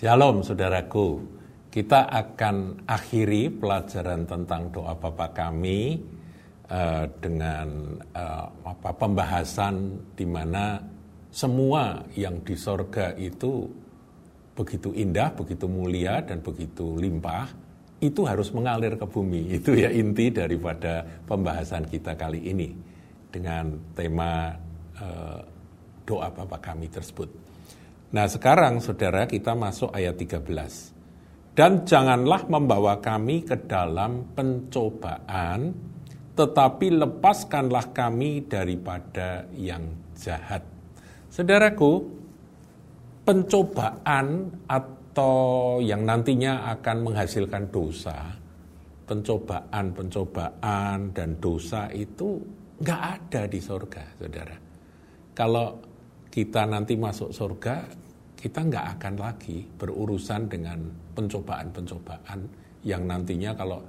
Shalom saudaraku, kita akan akhiri pelajaran tentang doa Bapa kami uh, dengan uh, apa pembahasan di mana semua yang di sorga itu begitu indah, begitu mulia dan begitu limpah, itu harus mengalir ke bumi. Itu ya inti daripada pembahasan kita kali ini dengan tema uh, doa Bapa kami tersebut. Nah sekarang saudara kita masuk ayat 13. Dan janganlah membawa kami ke dalam pencobaan, tetapi lepaskanlah kami daripada yang jahat. Saudaraku, pencobaan atau yang nantinya akan menghasilkan dosa, pencobaan-pencobaan dan dosa itu nggak ada di sorga, saudara. Kalau kita nanti masuk surga, kita nggak akan lagi berurusan dengan pencobaan-pencobaan yang nantinya kalau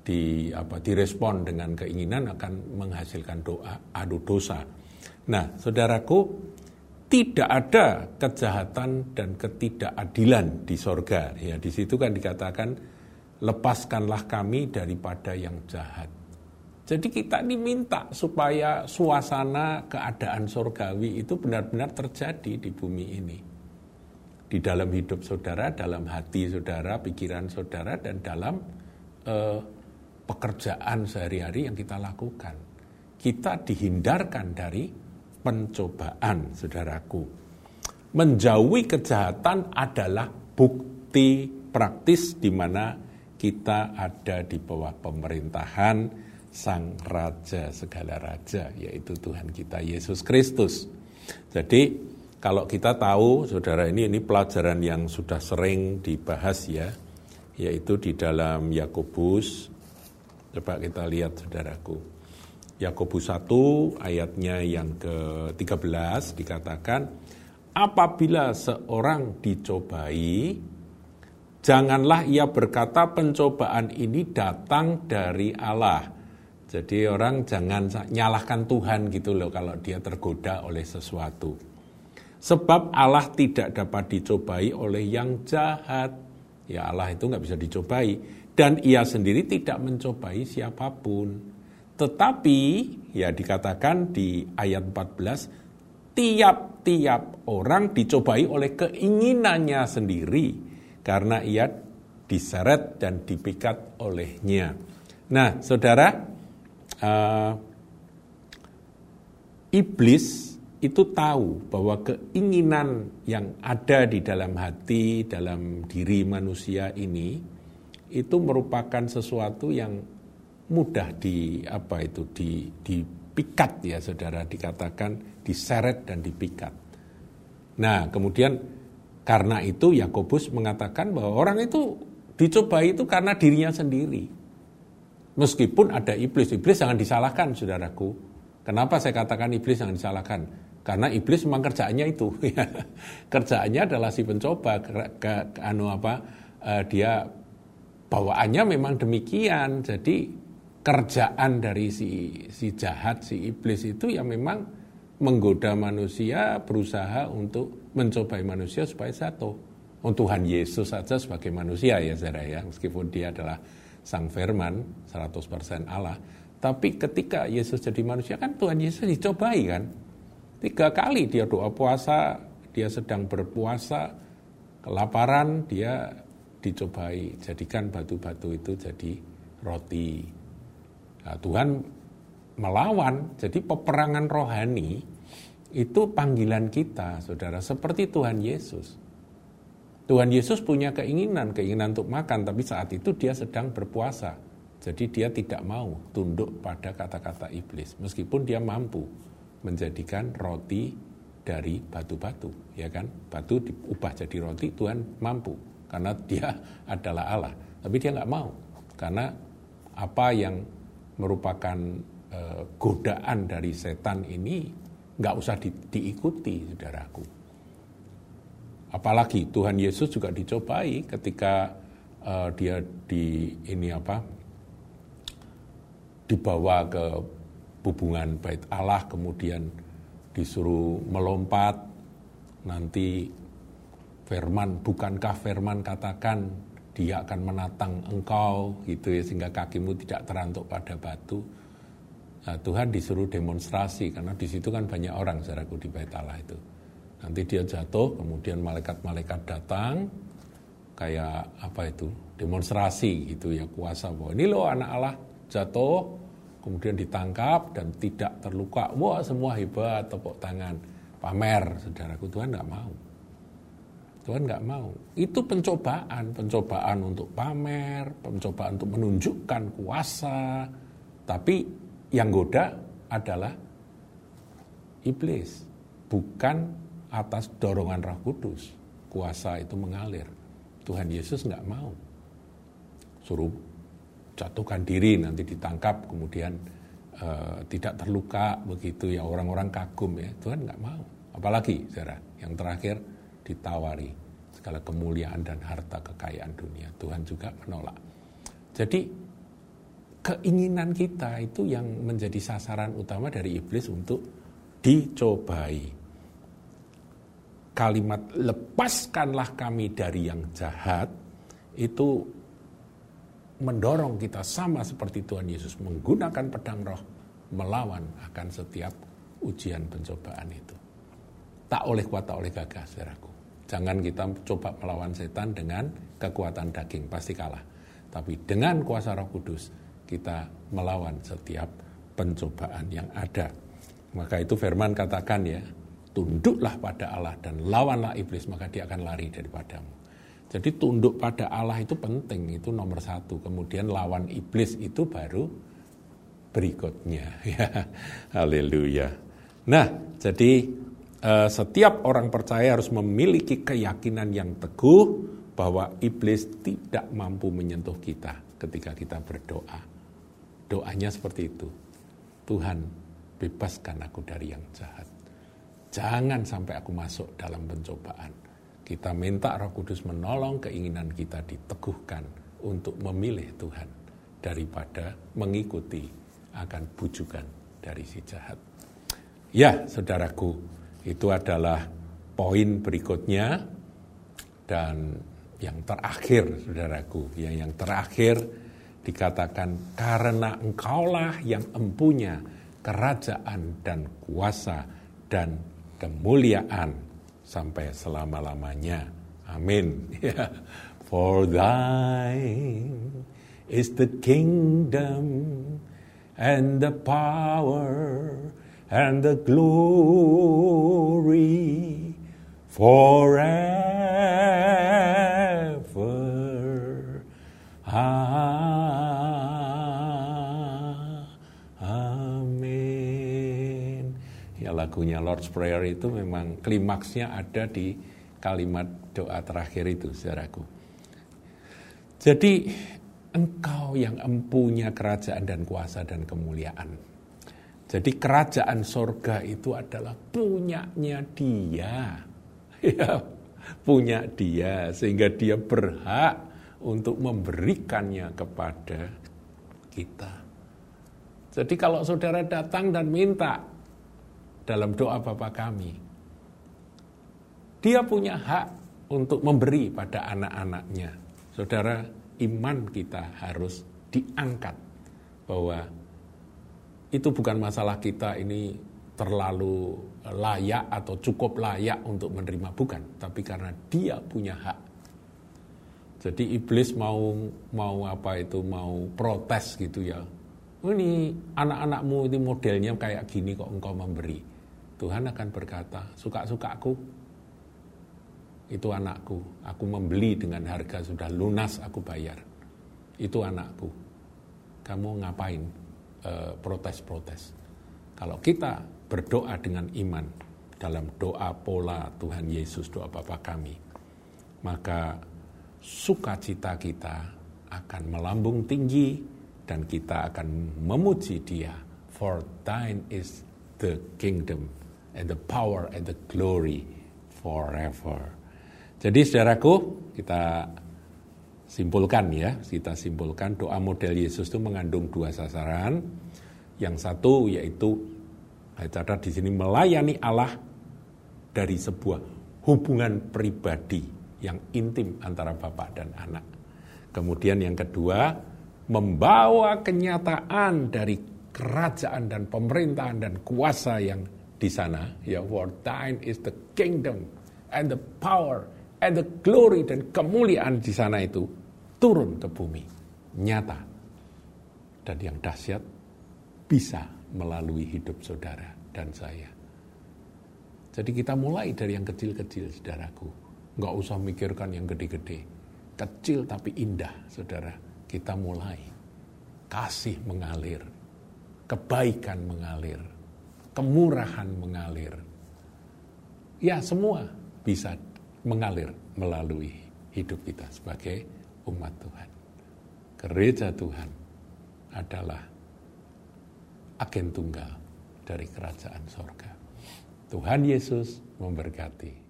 di apa direspon dengan keinginan akan menghasilkan doa adu dosa. Nah, saudaraku, tidak ada kejahatan dan ketidakadilan di sorga. Ya, di situ kan dikatakan lepaskanlah kami daripada yang jahat. Jadi kita diminta supaya suasana keadaan sorgawi itu benar-benar terjadi di bumi ini di dalam hidup saudara, dalam hati saudara, pikiran saudara, dan dalam eh, pekerjaan sehari-hari yang kita lakukan. Kita dihindarkan dari pencobaan, saudaraku. Menjauhi kejahatan adalah bukti praktis di mana kita ada di bawah pemerintahan Sang Raja segala Raja, yaitu Tuhan kita Yesus Kristus. Jadi kalau kita tahu, saudara ini ini pelajaran yang sudah sering dibahas ya, yaitu di dalam Yakobus. Coba kita lihat saudaraku. Yakobus 1 ayatnya yang ke-13 dikatakan, apabila seorang dicobai, janganlah ia berkata pencobaan ini datang dari Allah. Jadi orang jangan nyalahkan Tuhan gitu loh kalau dia tergoda oleh sesuatu. Sebab Allah tidak dapat dicobai oleh yang jahat. Ya Allah itu nggak bisa dicobai. Dan ia sendiri tidak mencobai siapa pun. Tetapi ya dikatakan di ayat 14, tiap-tiap orang dicobai oleh keinginannya sendiri. Karena ia diseret dan dipikat olehnya. Nah saudara, uh, iblis itu tahu bahwa keinginan yang ada di dalam hati, dalam diri manusia ini itu merupakan sesuatu yang mudah di apa itu di dipikat ya saudara dikatakan diseret dan dipikat. Nah, kemudian karena itu Yakobus mengatakan bahwa orang itu dicoba itu karena dirinya sendiri. Meskipun ada iblis, iblis jangan disalahkan saudaraku. Kenapa saya katakan iblis jangan disalahkan? Karena iblis memang kerjaannya itu. kerjaannya adalah si pencoba ke, ke, ke anu apa uh, dia bawaannya memang demikian. Jadi kerjaan dari si si jahat si iblis itu yang memang menggoda manusia berusaha untuk mencobai manusia supaya satu. Oh, Tuhan Yesus saja sebagai manusia ya saudara ya meskipun dia adalah sang firman 100% Allah. Tapi ketika Yesus jadi manusia kan Tuhan Yesus dicobai kan Tiga kali dia doa puasa, dia sedang berpuasa, kelaparan, dia dicobai, jadikan batu-batu itu jadi roti. Nah, Tuhan melawan, jadi peperangan rohani itu panggilan kita, saudara, seperti Tuhan Yesus. Tuhan Yesus punya keinginan, keinginan untuk makan, tapi saat itu dia sedang berpuasa. Jadi dia tidak mau tunduk pada kata-kata iblis, meskipun dia mampu menjadikan roti dari batu-batu, ya kan? Batu diubah jadi roti, Tuhan mampu karena dia adalah Allah. Tapi dia nggak mau karena apa yang merupakan uh, godaan dari setan ini nggak usah di, diikuti, saudaraku. Apalagi Tuhan Yesus juga dicobai ketika uh, dia di ini apa dibawa ke hubungan bait Allah kemudian disuruh melompat nanti Firman, bukankah firman katakan dia akan menatang engkau gitu ya sehingga kakimu tidak terantuk pada batu. Nah, Tuhan disuruh demonstrasi karena di situ kan banyak orang saudaraku di bait Allah itu. Nanti dia jatuh, kemudian malaikat-malaikat datang kayak apa itu demonstrasi gitu ya kuasa bahwa ini loh anak Allah jatuh kemudian ditangkap dan tidak terluka. Wah semua hebat tepuk tangan. Pamer saudaraku Tuhan nggak mau. Tuhan nggak mau. Itu pencobaan pencobaan untuk pamer pencobaan untuk menunjukkan kuasa. Tapi yang goda adalah iblis bukan atas dorongan Roh Kudus. Kuasa itu mengalir. Tuhan Yesus nggak mau. Suruh jatuhkan diri nanti ditangkap kemudian uh, tidak terluka begitu ya orang-orang kagum ya. Tuhan nggak mau. Apalagi saudara yang terakhir ditawari segala kemuliaan dan harta kekayaan dunia. Tuhan juga menolak. Jadi keinginan kita itu yang menjadi sasaran utama dari iblis untuk dicobai kalimat lepaskanlah kami dari yang jahat itu mendorong kita sama seperti Tuhan Yesus menggunakan pedang roh melawan akan setiap ujian pencobaan itu. Tak oleh kuat, tak oleh gagah, saudaraku. Jangan kita coba melawan setan dengan kekuatan daging, pasti kalah. Tapi dengan kuasa roh kudus, kita melawan setiap pencobaan yang ada. Maka itu firman katakan ya, tunduklah pada Allah dan lawanlah iblis, maka dia akan lari daripadamu. Jadi tunduk pada Allah itu penting, itu nomor satu. Kemudian lawan iblis itu baru berikutnya. Ya, haleluya. Nah, jadi eh, setiap orang percaya harus memiliki keyakinan yang teguh bahwa iblis tidak mampu menyentuh kita ketika kita berdoa. Doanya seperti itu. Tuhan, bebaskan aku dari yang jahat. Jangan sampai aku masuk dalam pencobaan kita minta Roh Kudus menolong keinginan kita diteguhkan untuk memilih Tuhan daripada mengikuti akan bujukan dari si jahat. Ya, saudaraku, itu adalah poin berikutnya dan yang terakhir, saudaraku, ya yang terakhir dikatakan karena engkaulah yang empunya kerajaan dan kuasa dan kemuliaan sampai selama-lamanya. Amin. For thine is the kingdom and the power and the glory forever. Lagunya Lord's Prayer itu memang klimaksnya ada di kalimat doa terakhir itu, saudaraku. Jadi engkau yang empunya kerajaan dan kuasa dan kemuliaan. Jadi kerajaan sorga itu adalah punyanya dia. Ya, punya dia. Sehingga dia berhak untuk memberikannya kepada kita. Jadi kalau saudara datang dan minta, dalam doa Bapa kami. Dia punya hak untuk memberi pada anak-anaknya. Saudara, iman kita harus diangkat bahwa itu bukan masalah kita ini terlalu layak atau cukup layak untuk menerima bukan, tapi karena dia punya hak. Jadi iblis mau mau apa itu mau protes gitu ya. Ini anak-anakmu ini modelnya kayak gini kok engkau memberi. Tuhan akan berkata, suka-sukaku itu anakku, aku membeli dengan harga sudah lunas aku bayar. Itu anakku. Kamu ngapain eh, protes-protes? Kalau kita berdoa dengan iman dalam doa pola Tuhan Yesus, doa Bapa kami, maka sukacita kita akan melambung tinggi dan kita akan memuji dia. For thine is the kingdom and the power and the glory forever. Jadi saudaraku, kita simpulkan ya, kita simpulkan doa model Yesus itu mengandung dua sasaran. Yang satu yaitu catat di sini melayani Allah dari sebuah hubungan pribadi yang intim antara bapak dan anak. Kemudian yang kedua, membawa kenyataan dari kerajaan dan pemerintahan dan kuasa yang di sana. Ya, for thine is the kingdom and the power and the glory dan kemuliaan di sana itu turun ke bumi. Nyata. Dan yang dahsyat bisa melalui hidup saudara dan saya. Jadi kita mulai dari yang kecil-kecil, saudaraku. Nggak usah mikirkan yang gede-gede. Kecil tapi indah, saudara. Kita mulai. Kasih mengalir. Kebaikan mengalir. Kemurahan mengalir. Ya semua bisa mengalir melalui hidup kita sebagai umat Tuhan. Gereja Tuhan adalah agen tunggal dari kerajaan sorga. Tuhan Yesus memberkati.